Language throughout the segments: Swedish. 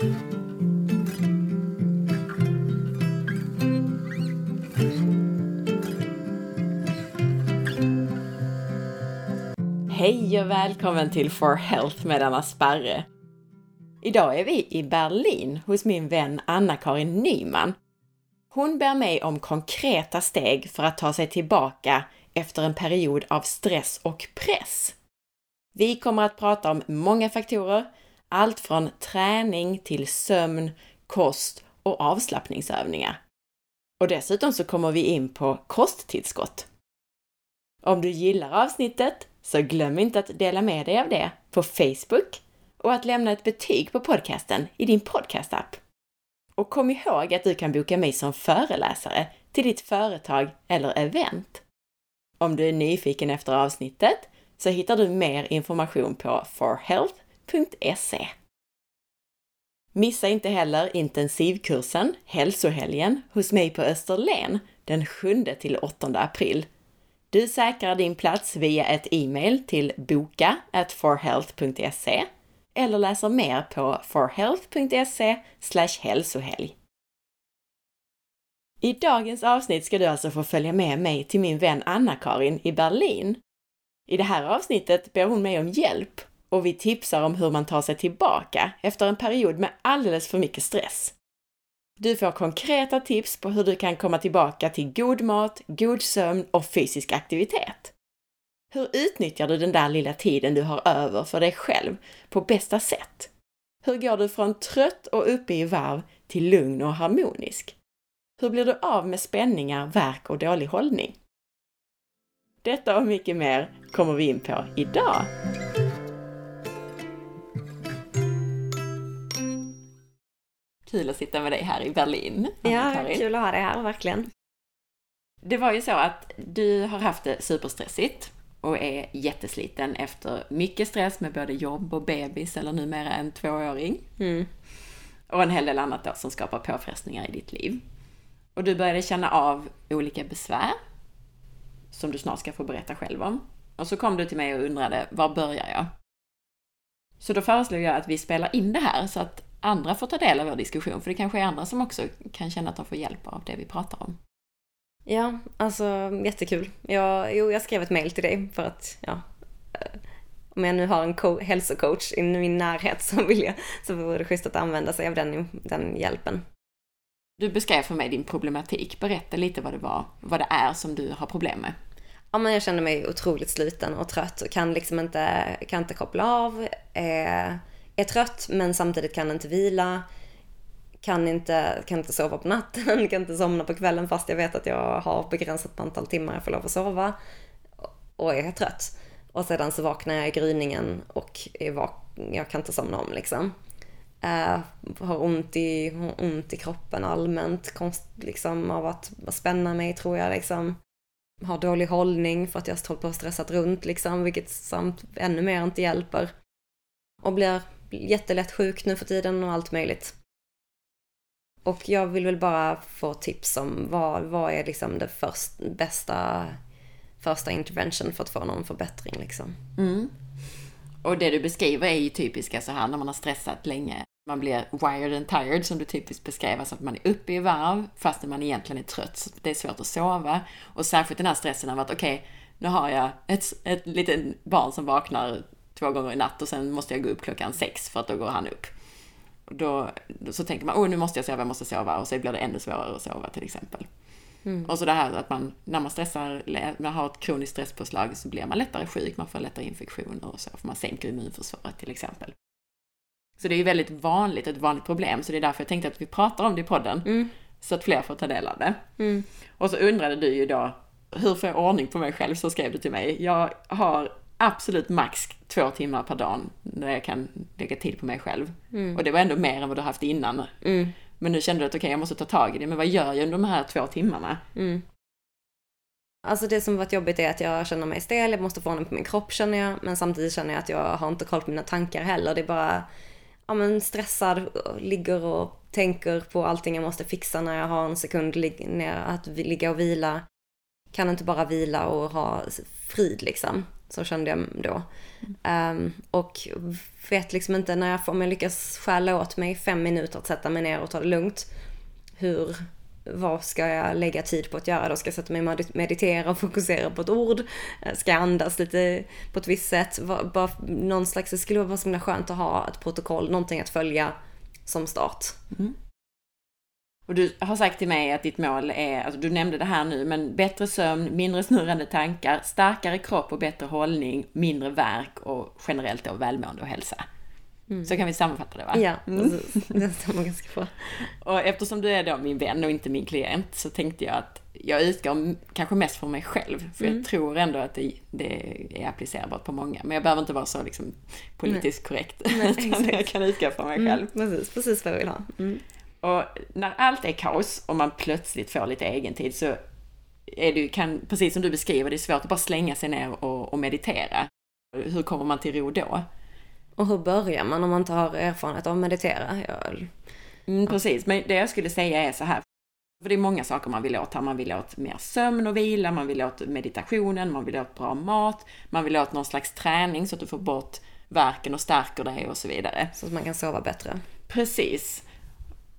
Hej och välkommen till For Health med Anna Sparre. Idag är vi i Berlin hos min vän Anna-Karin Nyman. Hon ber mig om konkreta steg för att ta sig tillbaka efter en period av stress och press. Vi kommer att prata om många faktorer, allt från träning till sömn, kost och avslappningsövningar. Och dessutom så kommer vi in på kosttillskott. Om du gillar avsnittet så glöm inte att dela med dig av det på Facebook och att lämna ett betyg på podcasten i din podcastapp. Och kom ihåg att du kan boka mig som föreläsare till ditt företag eller event. Om du är nyfiken efter avsnittet så hittar du mer information på www.hälsohelgen.se. Missa inte heller intensivkursen Hälsohelgen hos mig på Österlen den 7 till 8 april du säkrar din plats via ett e-mail till boka forhealth.se eller läser mer på forhealth.se hälsohelg. I dagens avsnitt ska du alltså få följa med mig till min vän Anna-Karin i Berlin. I det här avsnittet ber hon mig om hjälp och vi tipsar om hur man tar sig tillbaka efter en period med alldeles för mycket stress. Du får konkreta tips på hur du kan komma tillbaka till god mat, god sömn och fysisk aktivitet. Hur utnyttjar du den där lilla tiden du har över för dig själv på bästa sätt? Hur går du från trött och uppe i varv till lugn och harmonisk? Hur blir du av med spänningar, värk och dålig hållning? Detta och mycket mer kommer vi in på idag. Kul att sitta med dig här i Berlin. Ja, kul att ha dig här, verkligen. Det var ju så att du har haft det superstressigt och är jättesliten efter mycket stress med både jobb och bebis eller numera en tvååring. Mm. Och en hel del annat då som skapar påfrestningar i ditt liv. Och du började känna av olika besvär som du snart ska få berätta själv om. Och så kom du till mig och undrade, var börjar jag? Så då föreslog jag att vi spelar in det här så att andra får ta del av vår diskussion, för det kanske är andra som också kan känna att de får hjälp av det vi pratar om. Ja, alltså jättekul. Jag, jo, jag skrev ett mail till dig för att, ja, eh, om jag nu har en hälsocoach i min närhet så vill jag, så vore det schysst att använda sig av den, den hjälpen. Du beskrev för mig din problematik. Berätta lite vad det var, vad det är som du har problem med. Ja, men jag kände mig otroligt sliten och trött och kan liksom inte, kan inte koppla av. Eh, är trött men samtidigt kan inte vila. Kan inte, kan inte sova på natten, kan inte somna på kvällen fast jag vet att jag har begränsat antal timmar jag får lov att sova. Och är trött. Och sedan så vaknar jag i gryningen och är jag kan inte somna om liksom. Uh, har ont i, ont i kroppen allmänt, konst, liksom av att spänna mig tror jag liksom. Har dålig hållning för att jag har på och stressat runt liksom, vilket samt ännu mer inte hjälper. Och blir jättelätt sjuk nu för tiden och allt möjligt. Och jag vill väl bara få tips om vad, vad är liksom det först, bästa första intervention för att få någon förbättring liksom. Mm. Och det du beskriver är ju typiska så alltså här när man har stressat länge. Man blir wired and tired som du typiskt beskrev, alltså att man är uppe i varv fast man egentligen är trött. Så det är svårt att sova. Och särskilt den här stressen av att okej, okay, nu har jag ett, ett litet barn som vaknar två gånger i natt och sen måste jag gå upp klockan sex för att då går han upp. Och då, så tänker man, oh nu måste jag sova, jag måste sova och så blir det ännu svårare att sova till exempel. Mm. Och så det här att man, när man stressar, man har ett kroniskt stresspåslag så blir man lättare sjuk, man får lättare infektioner och så, för man sänker immunförsvaret till exempel. Så det är ju väldigt vanligt, ett vanligt problem, så det är därför jag tänkte att vi pratar om det i podden. Mm. Så att fler får ta del av det. Mm. Och så undrade du ju då, hur får jag ordning på mig själv? Så skrev du till mig. Jag har absolut max två timmar per dag när jag kan lägga tid på mig själv. Mm. Och det var ändå mer än vad du haft innan. Mm. Men nu kände du att okej, okay, jag måste ta tag i det. Men vad gör jag under de här två timmarna? Mm. Alltså det som varit jobbigt är att jag känner mig stel, jag måste få ordning på min kropp känner jag. Men samtidigt känner jag att jag har inte koll på mina tankar heller. Det är bara, ja men stressad, ligger och tänker på allting jag måste fixa när jag har en sekund ner att ligga och vila kan inte bara vila och ha frid liksom. Så kände jag då. Um, och vet liksom inte när jag, får, om jag lyckas stjäla åt mig fem minuter att sätta mig ner och ta det lugnt. Hur, vad ska jag lägga tid på att göra då? Ska jag sätta mig och meditera och fokusera på ett ord? Eh, ska jag andas lite på ett visst sätt? Bara någon slags, det skulle vara så himla skönt att ha ett protokoll, någonting att följa som start. Mm. Och du har sagt till mig att ditt mål är, alltså du nämnde det här nu, men bättre sömn, mindre snurrande tankar, starkare kropp och bättre hållning, mindre värk och generellt då välmående och hälsa. Mm. Så kan vi sammanfatta det va? Ja, mm. det stämmer ganska bra. Och eftersom du är då min vän och inte min klient så tänkte jag att jag utgår kanske mest från mig själv. För mm. jag tror ändå att det, det, är applicerbart på många. Men jag behöver inte vara så liksom, politiskt Nej. korrekt. Nej, utan jag kan utgå från mig mm, själv. precis, precis vad jag vill ha. Och när allt är kaos och man plötsligt får lite egentid så är det ju, kan, precis som du beskriver, det är svårt att bara slänga sig ner och, och meditera. Hur kommer man till ro då? Och hur börjar man om man inte har erfarenhet av att meditera? Jag... Mm, precis, men det jag skulle säga är så här. För det är många saker man vill åt här. Man vill åt mer sömn och vila, man vill åt meditationen, man vill åt bra mat, man vill åt någon slags träning så att du får bort verken och stärker dig och så vidare. Så att man kan sova bättre. Precis.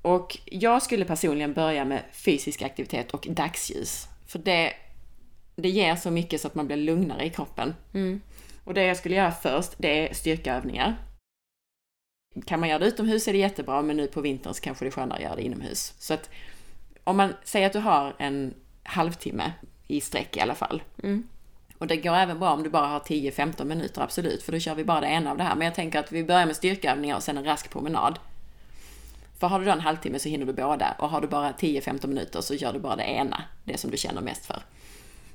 Och jag skulle personligen börja med fysisk aktivitet och dagsljus. För det, det ger så mycket så att man blir lugnare i kroppen. Mm. Och det jag skulle göra först, det är styrkeövningar. Kan man göra det utomhus är det jättebra, men nu på vintern så kanske det är skönare att göra det inomhus. Så att om man säger att du har en halvtimme i sträck i alla fall. Mm. Och det går även bra om du bara har 10-15 minuter, absolut, för då kör vi bara det ena av det här. Men jag tänker att vi börjar med styrkeövningar och sen en rask promenad. För har du då en halvtimme så hinner du båda och har du bara 10-15 minuter så gör du bara det ena, det som du känner mest för.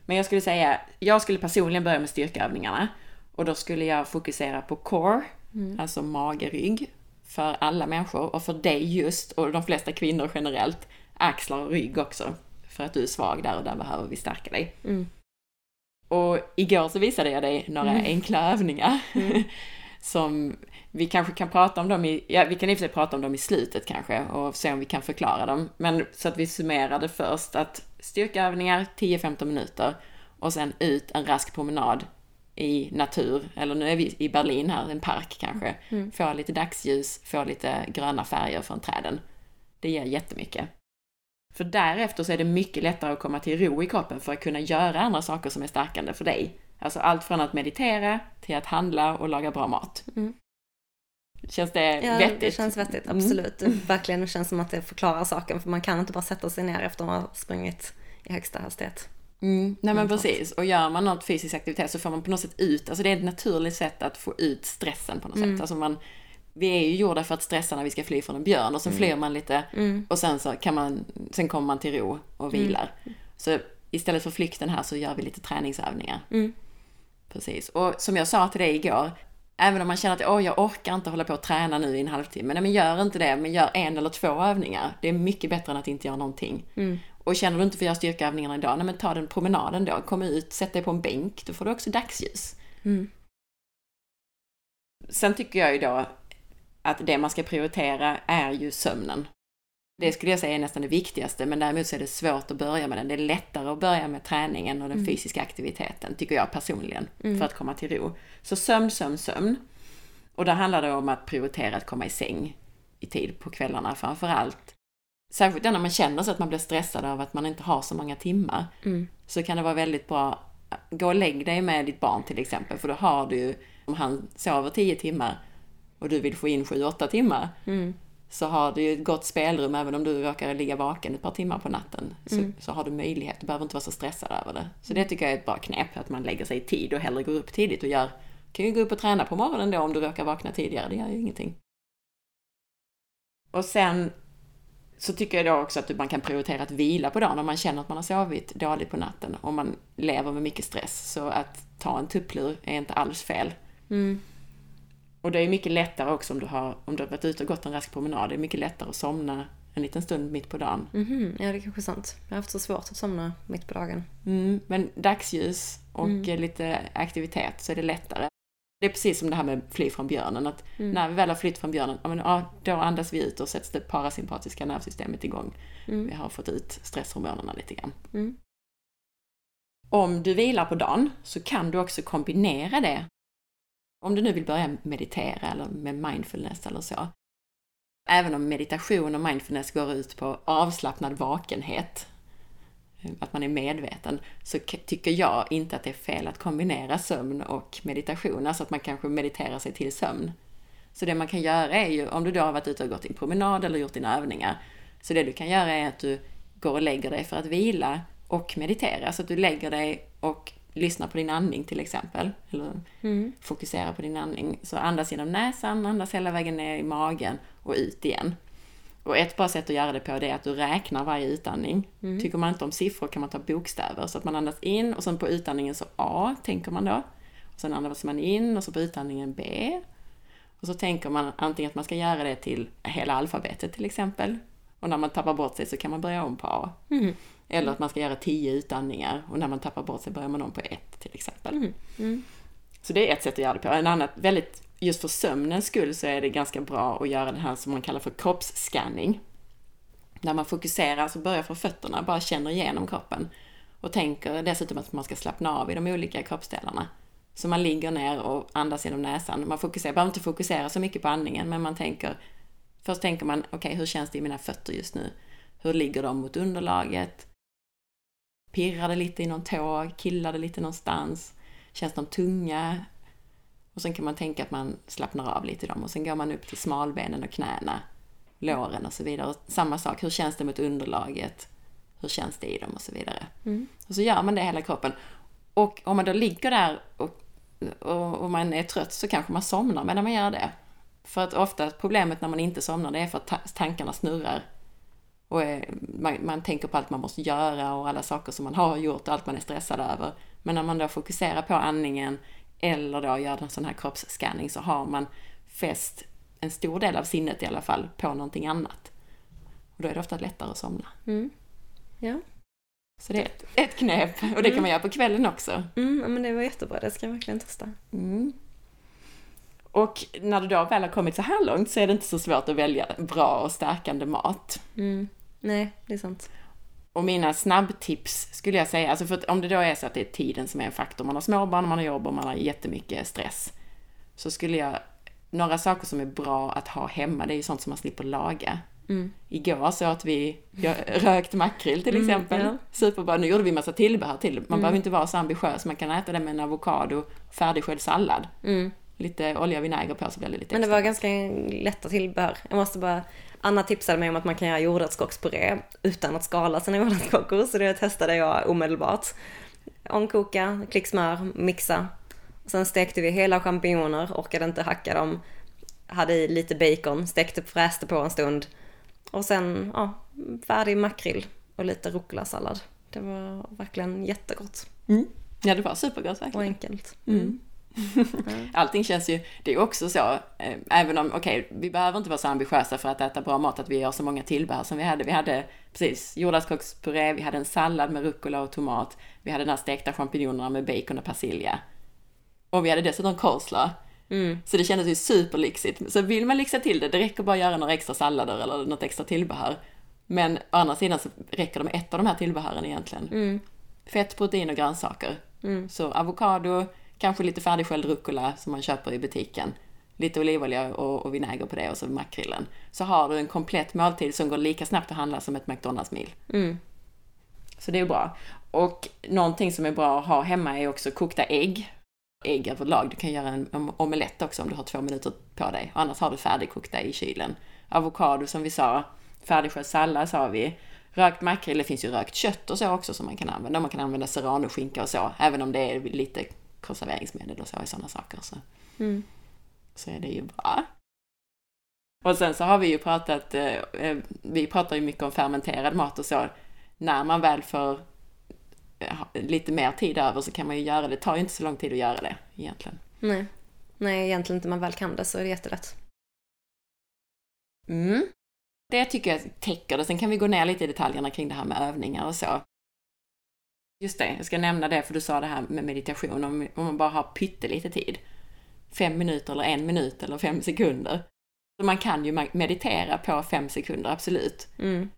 Men jag skulle säga, jag skulle personligen börja med styrkeövningarna och då skulle jag fokusera på core, mm. alltså mage-rygg, för alla människor och för dig just, och de flesta kvinnor generellt, axlar och rygg också. För att du är svag där och där behöver vi stärka dig. Mm. Och igår så visade jag dig några mm. enkla övningar. Mm. som vi kanske kan prata om dem i, ja vi kan i och för sig prata om dem i slutet kanske och se om vi kan förklara dem. Men så att vi summerade först att styrkeövningar 10-15 minuter och sen ut en rask promenad i natur, eller nu är vi i Berlin här, en park kanske. Mm. Få lite dagsljus, få lite gröna färger från träden. Det ger jättemycket. För därefter så är det mycket lättare att komma till ro i kroppen för att kunna göra andra saker som är stärkande för dig. Alltså allt från att meditera till att handla och laga bra mat. Mm. Känns det ja, vettigt? det känns vettigt, mm. absolut. Mm. Verkligen, det känns som att det förklarar saken för man kan inte bara sätta sig ner efter att ha sprungit i högsta hastighet. Mm. Nej men precis, och gör man något fysisk aktivitet så får man på något sätt ut, alltså det är ett naturligt sätt att få ut stressen på något mm. sätt. Alltså man, vi är ju gjorda för att stressa när vi ska fly från en björn och så mm. flyr man lite mm. och sen så kan man, sen kommer man till ro och mm. vilar. Så istället för flykten här så gör vi lite träningsövningar. Precis, och som jag sa till dig igår, även om man känner att Åh, jag orkar inte hålla på och träna nu i en halvtimme. Nej men gör inte det, men gör en eller två övningar. Det är mycket bättre än att inte göra någonting. Mm. Och känner du inte för att göra styrkeövningarna idag, nej men ta den promenaden då. Kom ut, sätt dig på en bänk, då får du också dagsljus. Mm. Sen tycker jag ju då att det man ska prioritera är ju sömnen. Det skulle jag säga är nästan det viktigaste, men däremot så är det svårt att börja med den. Det är lättare att börja med träningen och den mm. fysiska aktiviteten, tycker jag personligen, mm. för att komma till ro. Så sömn, sömn, sömn. Och där handlar det om att prioritera att komma i säng i tid på kvällarna framför allt. Särskilt när man känner så att man blir stressad av att man inte har så många timmar. Mm. Så kan det vara väldigt bra, gå och lägg dig med ditt barn till exempel, för då har du om han sover 10 timmar och du vill få in 7-8 timmar, mm så har du ju ett gott spelrum även om du råkar ligga vaken ett par timmar på natten. Så, mm. så har du möjlighet, du behöver inte vara så stressad över det. Så det tycker jag är ett bra knep, att man lägger sig i tid och hellre går upp tidigt och gör, kan ju gå upp och träna på morgonen då om du råkar vakna tidigare, det gör ju ingenting. Och sen så tycker jag då också att man kan prioritera att vila på dagen om man känner att man har sovit dåligt på natten, om man lever med mycket stress. Så att ta en tupplur är inte alls fel. Mm. Och det är mycket lättare också om du har, om du har varit ute och gått en rask promenad. Det är mycket lättare att somna en liten stund mitt på dagen. Mm -hmm. Ja, det är kanske är sant. Jag har haft så svårt att somna mitt på dagen. Mm, men dagsljus och mm. lite aktivitet så är det lättare. Det är precis som det här med fly från björnen. Att mm. när vi väl har flytt från björnen, ja, men, ja, då andas vi ut och sätts det parasympatiska nervsystemet igång. Mm. Vi har fått ut stresshormonerna lite grann. Mm. Om du vilar på dagen så kan du också kombinera det. Om du nu vill börja meditera eller med mindfulness eller så. Även om meditation och mindfulness går ut på avslappnad vakenhet, eh, att man är medveten, så tycker jag inte att det är fel att kombinera sömn och meditation, alltså att man kanske mediterar sig till sömn. Så det man kan göra är ju, om du då har varit ute och gått din promenad eller gjort dina övningar, så det du kan göra är att du går och lägger dig för att vila och meditera. Så att du lägger dig och lyssnar på din andning till exempel. Eller mm. fokuserar på din andning. Så andas genom näsan, andas hela vägen ner i magen och ut igen. Och ett bra sätt att göra det på det är att du räknar varje utandning. Mm. Tycker man inte om siffror kan man ta bokstäver. Så att man andas in och sen på utandningen så A, tänker man då. Och sen andas man in och så på utandningen B. Och så tänker man antingen att man ska göra det till hela alfabetet till exempel. Och när man tappar bort sig så kan man börja om på A. Mm. Eller att man ska göra tio utandningar och när man tappar bort sig börjar man om på ett till exempel. Mm. Mm. Så det är ett sätt att göra det på. En annat, väldigt, just för sömnens skull så är det ganska bra att göra det här som man kallar för kroppsscanning. När man fokuserar, alltså börjar från fötterna, bara känner igenom kroppen. Och tänker dessutom att man ska slappna av i de olika kroppsdelarna. Så man ligger ner och andas genom näsan. Man fokuserar, behöver inte fokusera så mycket på andningen, men man tänker Först tänker man, okej, okay, hur känns det i mina fötter just nu? Hur ligger de mot underlaget? Pirrar det lite i någon tå? Killar det lite någonstans? Känns de tunga? Och sen kan man tänka att man slappnar av lite i dem och sen går man upp till smalbenen och knäna, låren och så vidare. Och samma sak, hur känns det mot underlaget? Hur känns det i dem och så vidare. Mm. Och så gör man det hela kroppen. Och om man då ligger där och, och, och man är trött så kanske man somnar medan man gör det. För att ofta problemet när man inte somnar det är för att tankarna snurrar. Och man, man tänker på allt man måste göra och alla saker som man har gjort och allt man är stressad över. Men när man då fokuserar på andningen eller då gör en sån här kroppsscanning så har man fäst en stor del av sinnet i alla fall på någonting annat. Och då är det ofta lättare att somna. Mm. Ja. Så det är ett, ett knep och det kan man göra på kvällen också. Mm, men det var jättebra, det ska jag verkligen testa. Mm. Och när du då väl har kommit så här långt så är det inte så svårt att välja bra och stärkande mat. Mm. Nej, det är sant. Och mina snabbtips skulle jag säga, alltså för om det då är så att det är tiden som är en faktor, man har småbarn, man har jobb och man har jättemycket stress. Så skulle jag, några saker som är bra att ha hemma, det är ju sånt som man slipper laga. Mm. Igår så att vi rökt makrill till mm, exempel. Mm, ja. Superbra. Nu gjorde vi massa tillbehör till. Man mm. behöver inte vara så ambitiös. Man kan äta det med en avokado, färdigsköljd sallad. Mm lite olja och vinäger på så blir det lite extra. Men det var ganska lätta tillbehör. Jag måste bara, Anna tipsade mig om att man kan göra jordärtskockspuré utan att skala sina jordärtskockor så det testade jag omedelbart. Ångkoka, klick smör, mixa. Sen stekte vi hela champinjoner, orkade inte hacka dem. Hade i lite bacon, stekte, fräste på en stund. Och sen, ja, färdig makrill och lite rucola-sallad. Det var verkligen jättegott. Mm. Ja, det var supergott verkligen. Och enkelt. Mm. Allting känns ju, det är också så, eh, även om, okej, okay, vi behöver inte vara så ambitiösa för att äta bra mat, att vi gör så många tillbehör som vi hade. Vi hade precis jordärtskockspuré, vi hade en sallad med rucola och tomat, vi hade den här stekta champinjonerna med bacon och persilja. Och vi hade dessutom coleslaw. Mm. Så det kändes ju superlyxigt. Så vill man lyxa till det, det räcker bara att göra några extra sallader eller något extra tillbehör. Men å andra sidan så räcker det med ett av de här tillbehören egentligen. Mm. Fett, protein och grönsaker. Mm. Så avokado, Kanske lite färdigsköljd rucola som man köper i butiken. Lite olivolja och, och vinäger på det och så makrillen. Så har du en komplett måltid som går lika snabbt att handla som ett McDonalds-mil. Mm. Så det är bra. Och någonting som är bra att ha hemma är också kokta ägg. Ägg överlag. Du kan göra en omelett också om du har två minuter på dig. Annars har du färdigkokta i kylen. Avokado som vi sa. Färdigskött sallad sa vi. Rökt makrill, det finns ju rökt kött och så också som man kan använda. Man kan använda serrano-skinka och så, även om det är lite konserveringsmedel och så i sådana saker. Så, mm. så är det ju bra. Och sen så har vi ju pratat, eh, eh, vi pratar ju mycket om fermenterad mat och så. När man väl får eh, lite mer tid över så kan man ju göra det. Det tar ju inte så lång tid att göra det egentligen. Nej, Nej egentligen inte. Man väl kan det så är det jättelätt. Mm. Det tycker jag täcker det. Sen kan vi gå ner lite i detaljerna kring det här med övningar och så. Just det, jag ska nämna det för du sa det här med meditation, om, om man bara har pyttelite tid. Fem minuter eller en minut eller fem sekunder. Så man kan ju meditera på fem sekunder, absolut. Mm.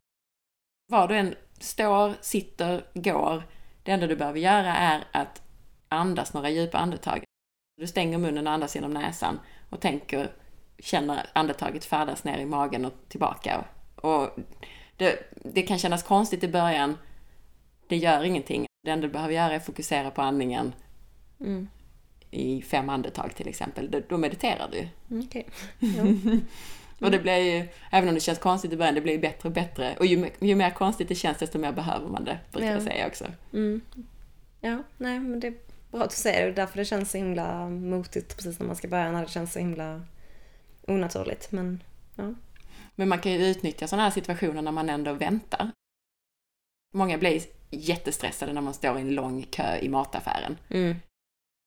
Var du än står, sitter, går, Det enda du behöver göra är att andas några djupa andetag. Du stänger munnen och andas genom näsan och tänker, känner andetaget färdas ner i magen och tillbaka. Och det, det kan kännas konstigt i början. Det gör ingenting. Det enda du behöver göra är att fokusera på andningen Mm. i fem andetag till exempel. Då, mediterar du. Mm, Okej. Och det blir ju, även om det känns konstigt i början, det blir ju bättre och bättre. Och ju, ju mer konstigt det känns, desto mer behöver man det, brukar Ja. jag säga också. Mm. Ja, nej men det är bra att du säger det. Därför det känns så himla motigt precis när man ska börja. När det känns så himla onaturligt. Men ja. Men man kan ju utnyttja sådana här situationer när man ändå väntar. Många blir jättestressade när man står i en lång kö i mataffären. Mm.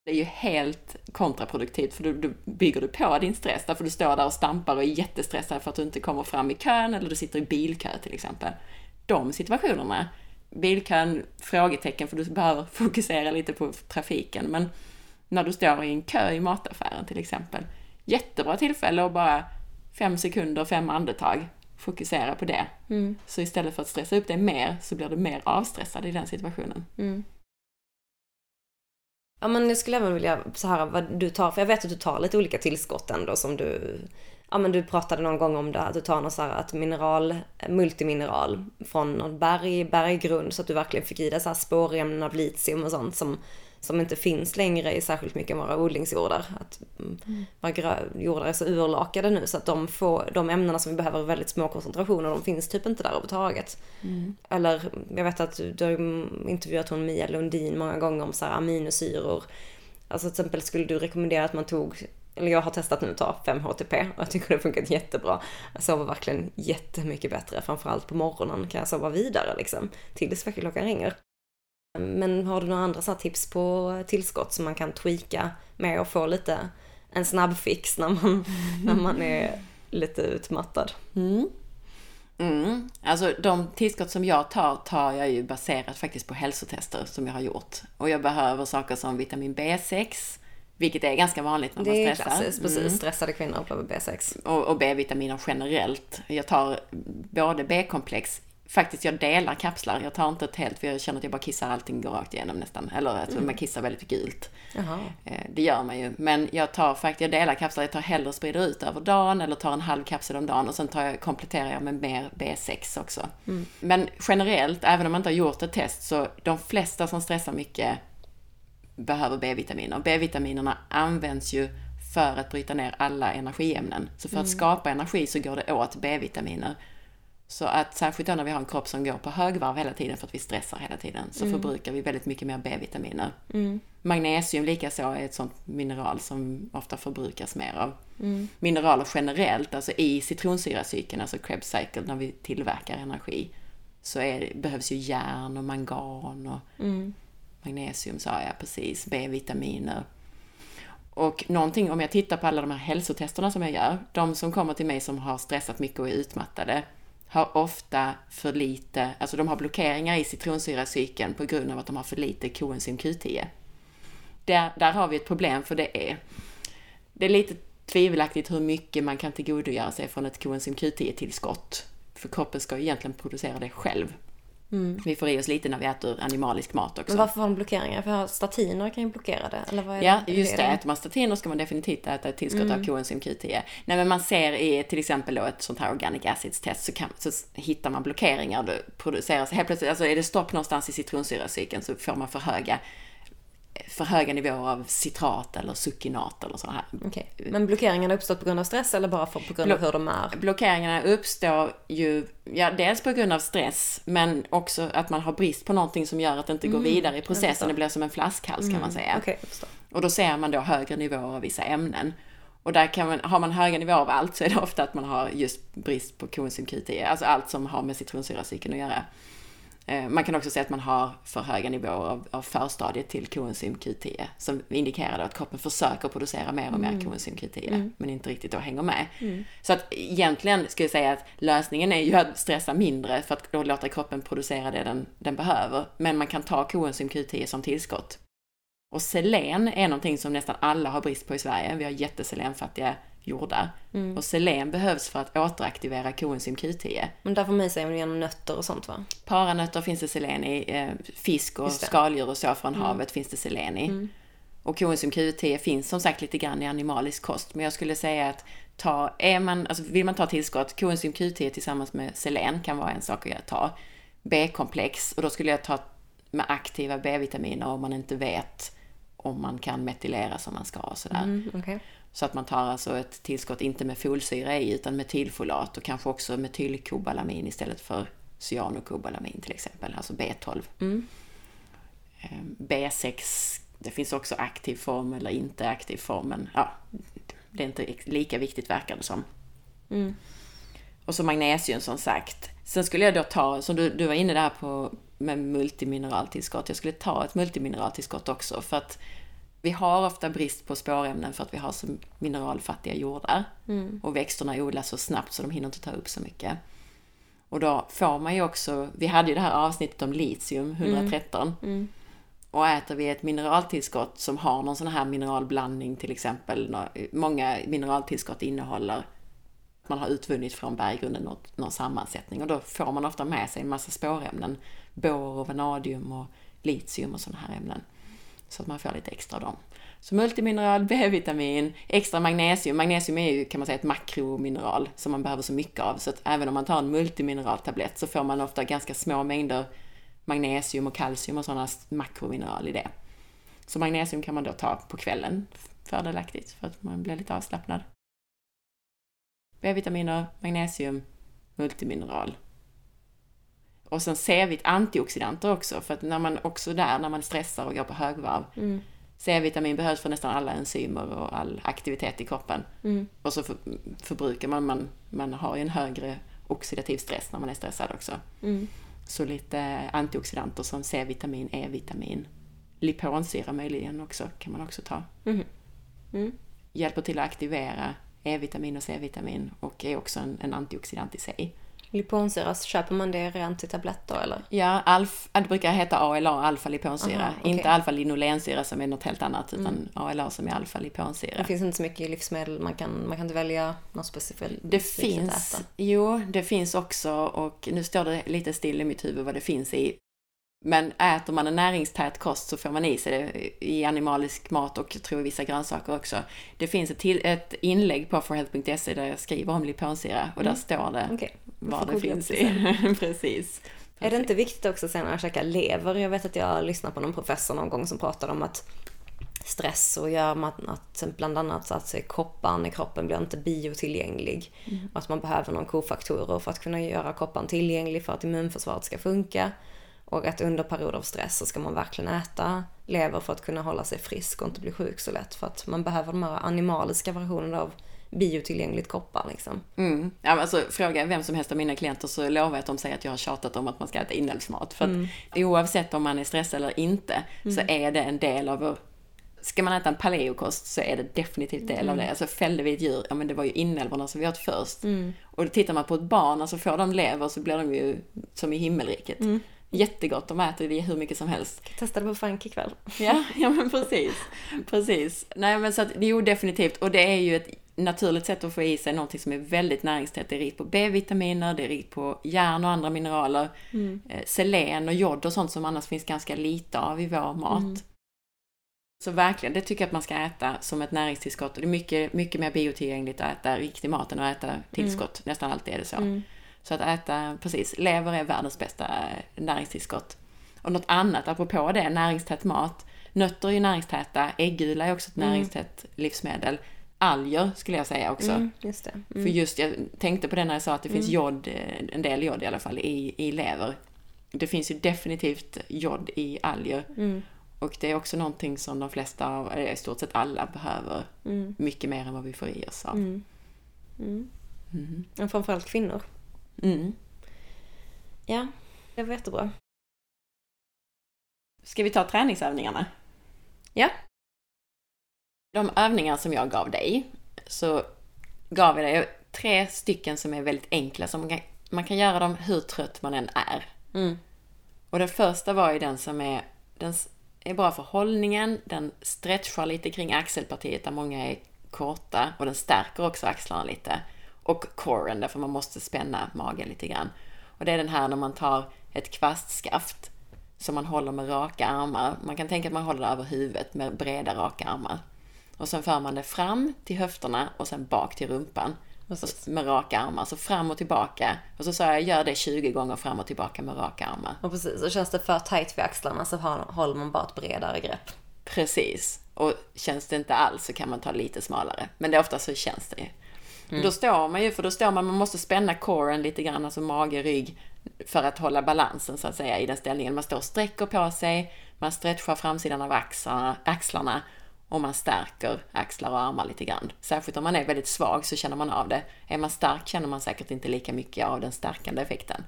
Det är ju helt kontraproduktivt för då, då bygger du på din stress därför du står där och stampar och är jättestressad för att du inte kommer fram i kön eller du sitter i bilkö till exempel. De situationerna, bilkön, frågetecken för du behöver fokusera lite på trafiken men när du står i en kö i mataffären till exempel, jättebra tillfälle att bara fem sekunder, fem andetag, fokusera på det. Mm. Så istället för att stressa upp dig mer så blir du mer avstressad i den situationen. Mm. Ja men jag skulle även vilja så här vad du tar, för jag vet att du tar lite olika tillskott ändå som du Ja men du pratade någon gång om det, att du tar något så här att mineral, multimineral från någon berg, berggrund så att du verkligen fick i dig så här spårämnen av litium och sånt som, som inte finns längre i särskilt mycket av våra odlingsjordar. Att mm. våra grö- jordar är så urlakade nu så att de, får, de ämnena som vi behöver i väldigt små koncentrationer, de finns typ inte där överhuvudtaget. Eller jag vet att du, har ju intervjuat hon Mia Lundin många gånger om så här aminosyror. Alltså till exempel skulle du rekommendera att man tog, eller jag har testat nu att ta 5-HTP och jag tycker det har funkat jättebra. Jag sover verkligen jättemycket bättre, framförallt på morgonen kan jag sova vidare liksom, tills väckarklockan ringer. Men har du några andra så tips på tillskott som man kan tweaka med och få lite en snabb fix när man, när man är lite utmattad? Mm. Mm. Alltså de tillskott som jag tar, tar jag ju baserat faktiskt på hälsotester som jag har gjort. Och jag behöver saker som vitamin B6, vilket är ganska vanligt när Det man är stressar. klassiskt, precis. Mm. Stressade kvinnor behöver B6. Och, och B-vitaminer generellt. Jag tar både B-komplex, faktiskt jag delar kapslar. Jag tar inte ett helt för jag känner att jag bara kissar allting går rakt igenom nästan. Eller att man kissar väldigt gult. Jaha. Eh, Det gör man ju. Men jag tar faktiskt, jag delar kapslar, jag tar hellre och sprider ut över dagen eller tar en halv kapsel om dagen och sen tar jag, kompletterar jag med mer B6 också. Men generellt, även om man inte har gjort ett test, så de flesta som stressar mycket behöver B-vitaminer. B-vitaminerna används ju för att bryta ner alla energiämnen. Så för att skapa energi så går det åt B-vitaminer. Så att särskilt då när vi har en kropp som går på högvarv hela tiden för att vi stressar hela tiden så förbrukar vi väldigt mycket mer B-vitaminer. Magnesium likaså är ett sånt mineral som ofta förbrukas mer av. Mineraler generellt, alltså i citronsyracykeln, alltså Krebs cycle, när vi tillverkar energi, så är, behövs ju järn och mangan och magnesium sa jag precis, B-vitaminer. Och någonting, om jag tittar på alla de här hälsotesterna som jag gör, de som kommer till mig som har stressat mycket och är utmattade, har ofta för lite, alltså de har blockeringar i citronsyracykeln på grund av att de har för lite koenzym Q10. Där, där har vi ett problem för det är, det är lite tvivelaktigt hur mycket man kan tillgodogöra sig från ett koenzym Q10-tillskott. För kroppen ska ju egentligen producera det själv. Vi får i oss lite när vi äter animalisk mat också. Men varför har de blockeringar? För statiner kan ju blockera det. Eller vad är Ja, det? just det. Äter man statiner ska man definitivt äta ett tillskott av koenzym Q10. Nej, men man ser i till exempel då ett sånt här organic acids test så, kan, så hittar man blockeringar. Då produceras helt plötsligt, alltså är det stopp någonstans i citronsyracykeln så får man för höga, för höga nivåer av citrat eller succinat eller så här. Okej. Men blockeringarna har uppstått på grund av stress eller bara för, på grund av Blo- hur de är? Blockeringarna uppstår ju, ja, dels på grund av stress, men också att man har brist på någonting som gör att det inte går vidare i processen. Det blir som en flaskhals kan man säga. Okej, jag förstår. Och då ser man då högre nivåer av vissa ämnen. Och där kan man, har man höga nivåer av allt så är det ofta att man har just brist på koenzym Q10, alltså allt som har med citronsyracykeln att göra. Eh, Man kan också säga att man har för höga nivåer av, av förstadiet till koenzym Q10 som indikerar att kroppen försöker producera mer och mer koenzym Q10 men inte riktigt då hänger med. Så att egentligen skulle jag säga att lösningen är ju att stressa mindre för att då låta kroppen producera det den, den behöver. Men man kan ta koenzym Q10 som tillskott. Och selen är någonting som nästan alla har brist på i Sverige. Vi har jätteselenfattiga jordar. Och selen behövs för att återaktivera koenzym Q10. Men där får man i sig genom nötter och sånt va? Paranötter finns det selen i, eh, fisk och skaldjur och så från havet finns det selen i. Och koenzym Q10 finns som sagt lite grann i animalisk kost, men jag skulle säga att ta, är man, alltså vill man ta tillskott, koenzym Q10 tillsammans med selen kan vara en sak att ta. B-komplex, och då skulle jag ta med aktiva B-vitaminer om man inte vet om man kan metylera som man ska och sådär. Mm, okej. Så att man tar alltså ett tillskott, inte med folsyra i, utan metylfolat och kanske också metylkobalamin istället för cyanokobalamin till exempel, alltså B12. Eh, B6, det finns också aktiv form eller inte aktiv form, men ja, det är inte lika viktigt verkar det som. Och så magnesium som sagt. Sen skulle jag då ta, som du, du var inne där på med multimineraltillskott, jag skulle ta ett multimineraltillskott också för att vi har ofta brist på spårämnen för att vi har så mineralfattiga jordar. Och växterna odlas så snabbt så de hinner inte ta upp så mycket. Och då får man ju också, vi hade ju det här avsnittet om litium, 113. Och äter vi ett mineraltillskott som har någon sån här mineralblandning till exempel, många mineraltillskott innehåller man har utvunnit från berggrunden något, någon sammansättning och då får man ofta med sig en massa spårämnen. Bor och vanadium och litium och sådana här ämnen. Så att man får lite extra av dem. Så multimineral, B-vitamin, extra magnesium. Magnesium är ju kan man säga ett makromineral som man behöver så mycket av. Så att även om man tar en multimineraltablett så får man ofta ganska små mängder magnesium och kalcium och sådana makromineral i det. Så magnesium kan man då ta på kvällen, fördelaktigt för att man blir lite avslappnad. B-vitaminer, magnesium, multimineral. Och sen C-vit antioxidanter också, för att när man också där, när man stressar och går på högvarv, C-vitamin behövs för nästan alla enzymer och all aktivitet i kroppen. Och så för, förbrukar man, man, man har ju en högre oxidativ stress när man är stressad också. Så lite antioxidanter som C-vitamin, E-vitamin, liponsyra möjligen också, kan man också ta. Hjälper till att aktivera E-vitamin och C-vitamin och är också en, en antioxidant i sig. Liponsyra, köper man det rent i tabletter eller? Ja, alf, det brukar heta ALA, alfa-liponsyra. Aha, okej. Inte alfa-linolensyra som är något helt annat, utan ALA som är alfa-liponsyra. Det finns inte så mycket livsmedel, man kan, man kan inte välja något specifikt Det specifikt att finns, äta. jo, det finns också och nu står det lite still i mitt huvud vad det finns i. Men äter man en näringstät kost så får man i sig det i animalisk mat och jag tror vissa grönsaker också. Det finns ett, till, ett inlägg på forhealth.se där jag skriver om liponsyra och där står det Mm. Jag vad det finns i. Precis. Är det inte viktigt också sen jag käkar lever? Jag vet att jag lyssnade på någon professor någon gång som pratade om att stress och gör med att, att bland annat så att kopparn i kroppen blir inte biotillgänglig. Och att man behöver någon kofaktorer för att kunna göra kopparn tillgänglig för att immunförsvaret ska funka. Och att under perioder av stress så ska man verkligen äta lever för att kunna hålla sig frisk och inte bli sjuk så lätt. För att man behöver de här animaliska versionerna av biotillgängligt koppar liksom. Mm. Ja, alltså, fråga vem som helst av mina klienter så lovar jag att de säger att jag har tjatat om att man ska äta inälvsmat. För att oavsett om man är stressad eller inte så är det en del av vår... Ska man äta en paleokost så är det definitivt del av det. Alltså fällde vi ett djur, ja men det var ju inälvorna som vi åt först. Och tittar man på ett barn, alltså får de lever så blir de ju som i himmelriket. Jättegott, de äter det hur mycket som helst. Testade på Frank ikväll. Ja, ja men precis. Precis. Nej men så att, jo definitivt. Och det är ju ett naturligt sätt att få i sig någonting som är väldigt näringstätt. Det är rikt på B-vitaminer, det är rikt på järn och andra mineraler. Eh, selen och jod och sånt som annars finns ganska lite av i vår mat. Så verkligen, det tycker jag att man ska äta som ett näringstillskott. Och det är mycket, mycket mer biotillgängligt att äta riktig mat än att äta tillskott. Nästan alltid är det så. Så att äta, precis, lever är världens bästa eh, näringstillskott. Och något annat, apropå det, näringstät mat. Nötter är ju näringstäta, äggula är också ett näringstätt livsmedel. Alger skulle jag säga också. Mm, just det. För just, jag tänkte på det när jag sa att det finns jod, eh, en del jod i alla fall, i, i lever. Det finns ju definitivt jod i alger. Och det är också någonting som de flesta, av- eller i stort sett alla, behöver mycket mer än vad vi får i oss av. Och framförallt kvinnor. Mm. Ja, det var jättebra. Ska vi ta träningsövningarna? Ja. De övningar som jag gav dig, så gav jag dig tre stycken som är väldigt enkla. Så man kan, man kan göra dem hur trött man än är. Mm. Och den första var ju den som är, den är bra för hållningen, den stretchar lite kring axelpartiet där många är korta och den stärker också axlarna lite. Och coren, därför man måste spänna magen lite grann. Och det är den här när man tar ett kvastskaft som man håller med raka armar. Man kan tänka att man håller det över huvudet med breda raka armar. Och sen för man det fram till höfterna och sen bak till rumpan. Med raka armar. Så fram och tillbaka. Och så sa jag, gör det 20 gånger fram och tillbaka med raka armar. Och precis, och känns det för tajt vid axlarna så håller man bara ett bredare grepp. Precis. Och känns det inte alls så kan man ta lite smalare. Men det är ofta så känns det ju. Då står man ju, för då står man, man måste spänna coren lite grann, alltså mage, rygg, för att hålla balansen så att säga i den ställningen. Man står och sträcker på sig, man stretchar framsidan av axlarna, axlarna och man stärker axlar och armar lite grann. Särskilt om man är väldigt svag så känner man av det. Är man stark känner man säkert inte lika mycket av den stärkande effekten.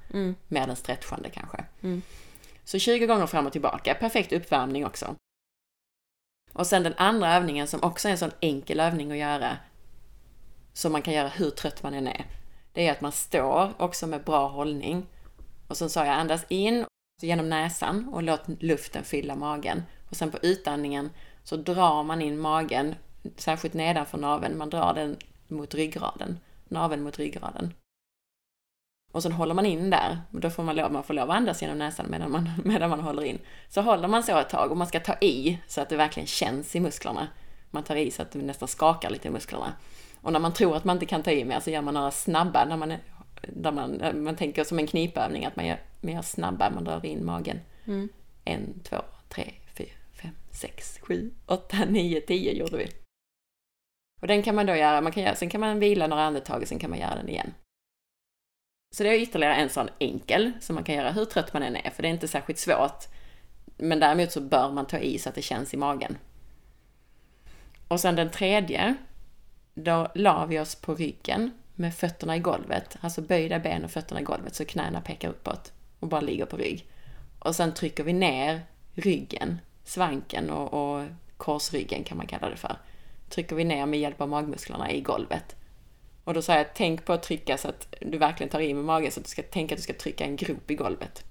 Mer den stretchande kanske. Så 20 gånger fram och tillbaka, perfekt uppvärmning också. Och sen den andra övningen som också är en sån enkel övning att göra, som man kan göra hur trött man än är. Det är att man står också med bra hållning. Och sen sa jag andas in genom näsan och låt luften fylla magen. Och sen på utandningen så drar man in magen, särskilt nedanför naveln, man drar den mot ryggraden. Naveln mot ryggraden. Och sen håller man in där. Och då får man lov, man får lov att andas genom näsan medan man, medan man håller in. Så håller man så ett tag och man ska ta i så att det verkligen känns i musklerna. Man tar i så att det nästan skakar lite i musklerna. Och när man tror att man inte kan ta i mer så gör man några snabba, när man, är- där man, man tänker som en knipövning, att man gör, man gör snabba, man drar in magen. En, två, tre, fyra, fem, sex, sju, åtta, nio, tio gjorde vi. Och den kan man då göra, man kan göra, sen kan man vila några andetag och sen kan man göra den igen. Så det är ytterligare en sån enkel som man kan göra hur trött man än är, för det är inte särskilt svårt. Men däremot så bör man ta i så att det känns i magen. Och sen den tredje, då la vi oss på ryggen med fötterna i golvet, alltså böjda ben och fötterna i golvet så knäna pekar uppåt och bara ligger på rygg. Och sen trycker vi ner ryggen, svanken och, och korsryggen kan man kalla det för. Trycker vi ner med hjälp av magmusklerna i golvet. Och då sa jag, tänk på att trycka så att du verkligen tar i med magen så att du ska tänka att du ska trycka en grop i golvet.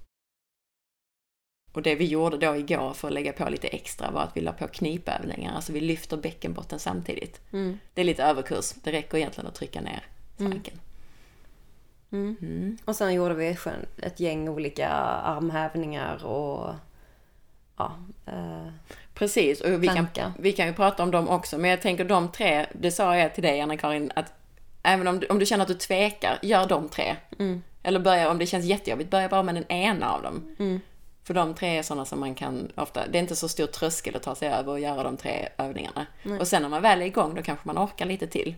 Och det vi gjorde då igår för att lägga på lite extra var att vi la på knipövningar, alltså vi lyfter bäckenbotten samtidigt. Det är lite överkurs, det räcker egentligen att trycka ner svanken. Och sen gjorde vi ett gäng olika armhävningar och ja, eh, Precis, och vi kan, vi kan ju prata om dem också, men jag tänker de tre, det sa jag till dig Anna-Karin, att även om du, om du känner att du tvekar, gör de tre. Eller börja, om det känns jättejobbigt, börja bara med den ena av dem. För de tre är sådana som man kan ofta, det är inte så stor tröskel att ta sig över och göra de tre övningarna. Och sen när man väl är igång, då kanske man orkar lite till.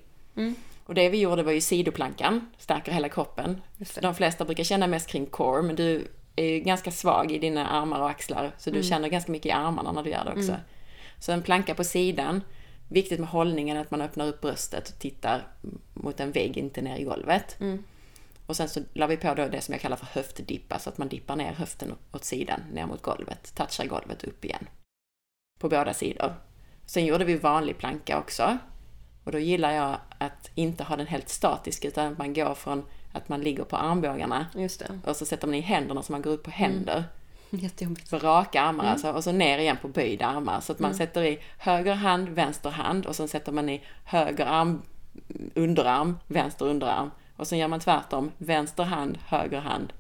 Och det vi gjorde var ju sidoplankan, stärker hela kroppen. De flesta brukar känna mest kring core, men du är ju ganska svag i dina armar och axlar, så du känner ganska mycket i armarna när du gör det också. Så en planka på sidan, viktigt med hållningen att man öppnar upp bröstet och tittar mot en vägg, inte ner i golvet. Och sen så la vi på då det som jag kallar för höftdippa, så att man dippar ner höften åt sidan, ner mot golvet, touchar golvet upp igen. På båda sidor. Sen gjorde vi vanlig planka också. Och då gillar jag att inte ha den helt statisk, utan att man går från att man ligger på armbågarna och så sätter man i händerna så man går upp på händer. Jättejobbigt. För raka armar alltså, och så ner igen på böjda armar. Så att man sätter i höger hand, vänster hand och sen sätter man i höger arm, underarm, vänster underarm. Och sen gör man tvärtom, vänster hand, höger hand,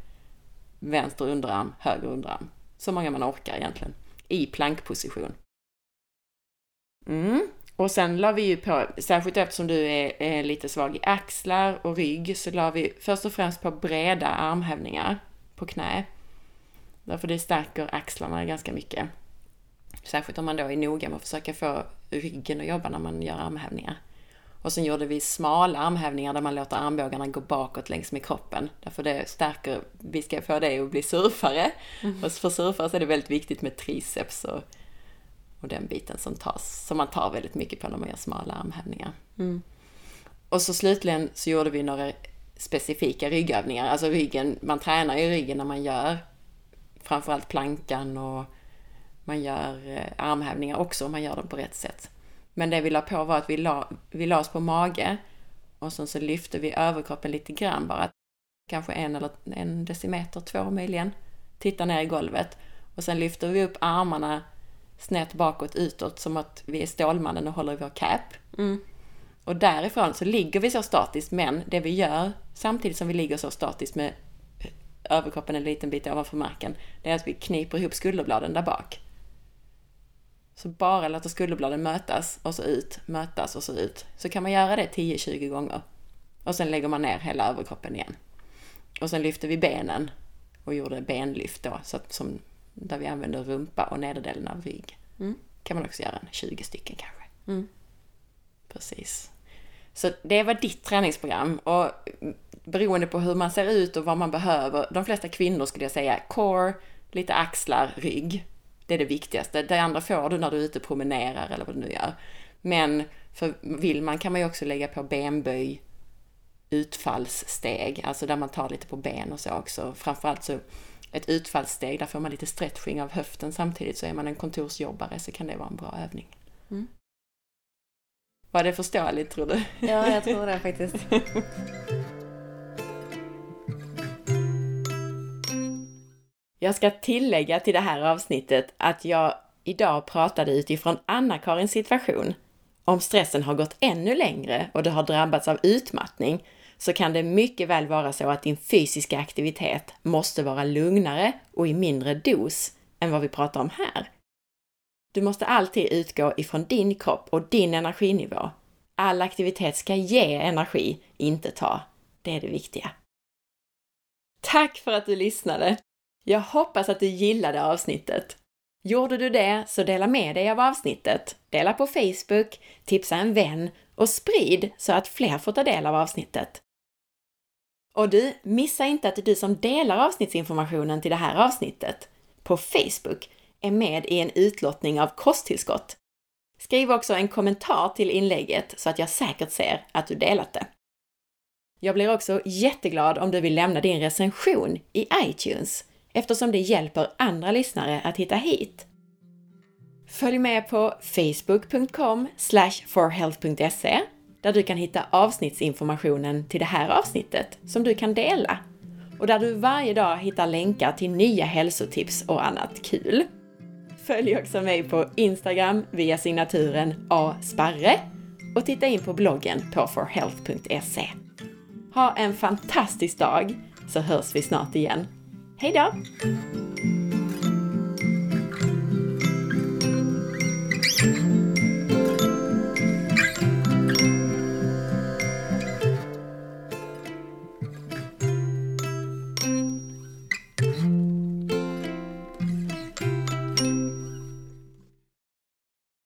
vänster underarm, höger underarm. Så många man orkar egentligen. I plankposition. Mm. Och sen la vi ju på, särskilt eftersom du är, är lite svag i axlar och rygg, så la vi först och främst på breda armhävningar på knä. Därför det stärker axlarna ganska mycket. Särskilt om man då är noga med att försöka få ryggen att jobba när man gör armhävningar. Och sen gjorde vi smala armhävningar där man låter armbågarna gå bakåt längs med kroppen. Därför det stärker, vi ska få dig att bli surfare. Och för surfare så är det väldigt viktigt med triceps och, och den biten som tas, som man tar väldigt mycket på när man gör smala armhävningar. Och så slutligen så gjorde vi några specifika ryggövningar. Alltså ryggen, man tränar ju ryggen när man gör framförallt plankan och man gör eh, armhävningar också om man gör dem på rätt sätt. Men det vi la på var att vi la, vi la oss på mage och sen så lyfte vi överkroppen lite grann bara. Kanske en eller en decimeter, två möjligen. Titta ner i golvet. Och sen lyfter vi upp armarna snett bakåt utåt som att vi är Stålmannen och håller i vår cap. Och därifrån så ligger vi så statiskt, men det vi gör samtidigt som vi ligger så statiskt med överkroppen en liten bit ovanför marken, det är att vi kniper ihop skulderbladen där bak. Så bara låter skulderbladen mötas och så ut, mötas och så ut. Så kan man göra det 10-20 gånger. Och sen lägger man ner hela överkroppen igen. Och sen lyfter vi benen och gjorde benlyft då, så att, som, där vi använder rumpa och nederdelen av rygg. Mm. kan man också göra, 20 stycken kanske. Mm. Precis. Så det var ditt träningsprogram och beroende på hur man ser ut och vad man behöver, de flesta kvinnor skulle jag säga, core, lite axlar, rygg. Det är det viktigaste. Det andra får du när du är ute och promenerar eller vad du nu gör. Men för vill man kan man ju också lägga på benböj, utfallssteg, alltså där man tar lite på ben och så också. Framförallt så ett utfallssteg, där får man lite stretching av höften samtidigt, så är man en kontorsjobbare så kan det vara en bra övning. Mm. Var det förståeligt tror du? Ja, jag tror det faktiskt. Jag ska tillägga till det här avsnittet att jag idag pratade utifrån Anna-Karins situation. Om stressen har gått ännu längre och du har drabbats av utmattning så kan det mycket väl vara så att din fysiska aktivitet måste vara lugnare och i mindre dos än vad vi pratar om här. Du måste alltid utgå ifrån din kropp och din energinivå. All aktivitet ska ge energi, inte ta. Det är det viktiga. Tack för att du lyssnade! Jag hoppas att du gillade avsnittet. Gjorde du det, så dela med dig av avsnittet. Dela på Facebook, tipsa en vän och sprid så att fler får ta del av avsnittet. Och du, missa inte att du som delar avsnittsinformationen till det här avsnittet på Facebook är med i en utlottning av kosttillskott. Skriv också en kommentar till inlägget så att jag säkert ser att du delat det. Jag blir också jätteglad om du vill lämna din recension i iTunes eftersom det hjälper andra lyssnare att hitta hit. Följ med på facebook.com forhealth.se där du kan hitta avsnittsinformationen till det här avsnittet som du kan dela och där du varje dag hittar länkar till nya hälsotips och annat kul. Följ också mig på Instagram via signaturen asparre och titta in på bloggen på forhealth.se. Ha en fantastisk dag så hörs vi snart igen. Hej då!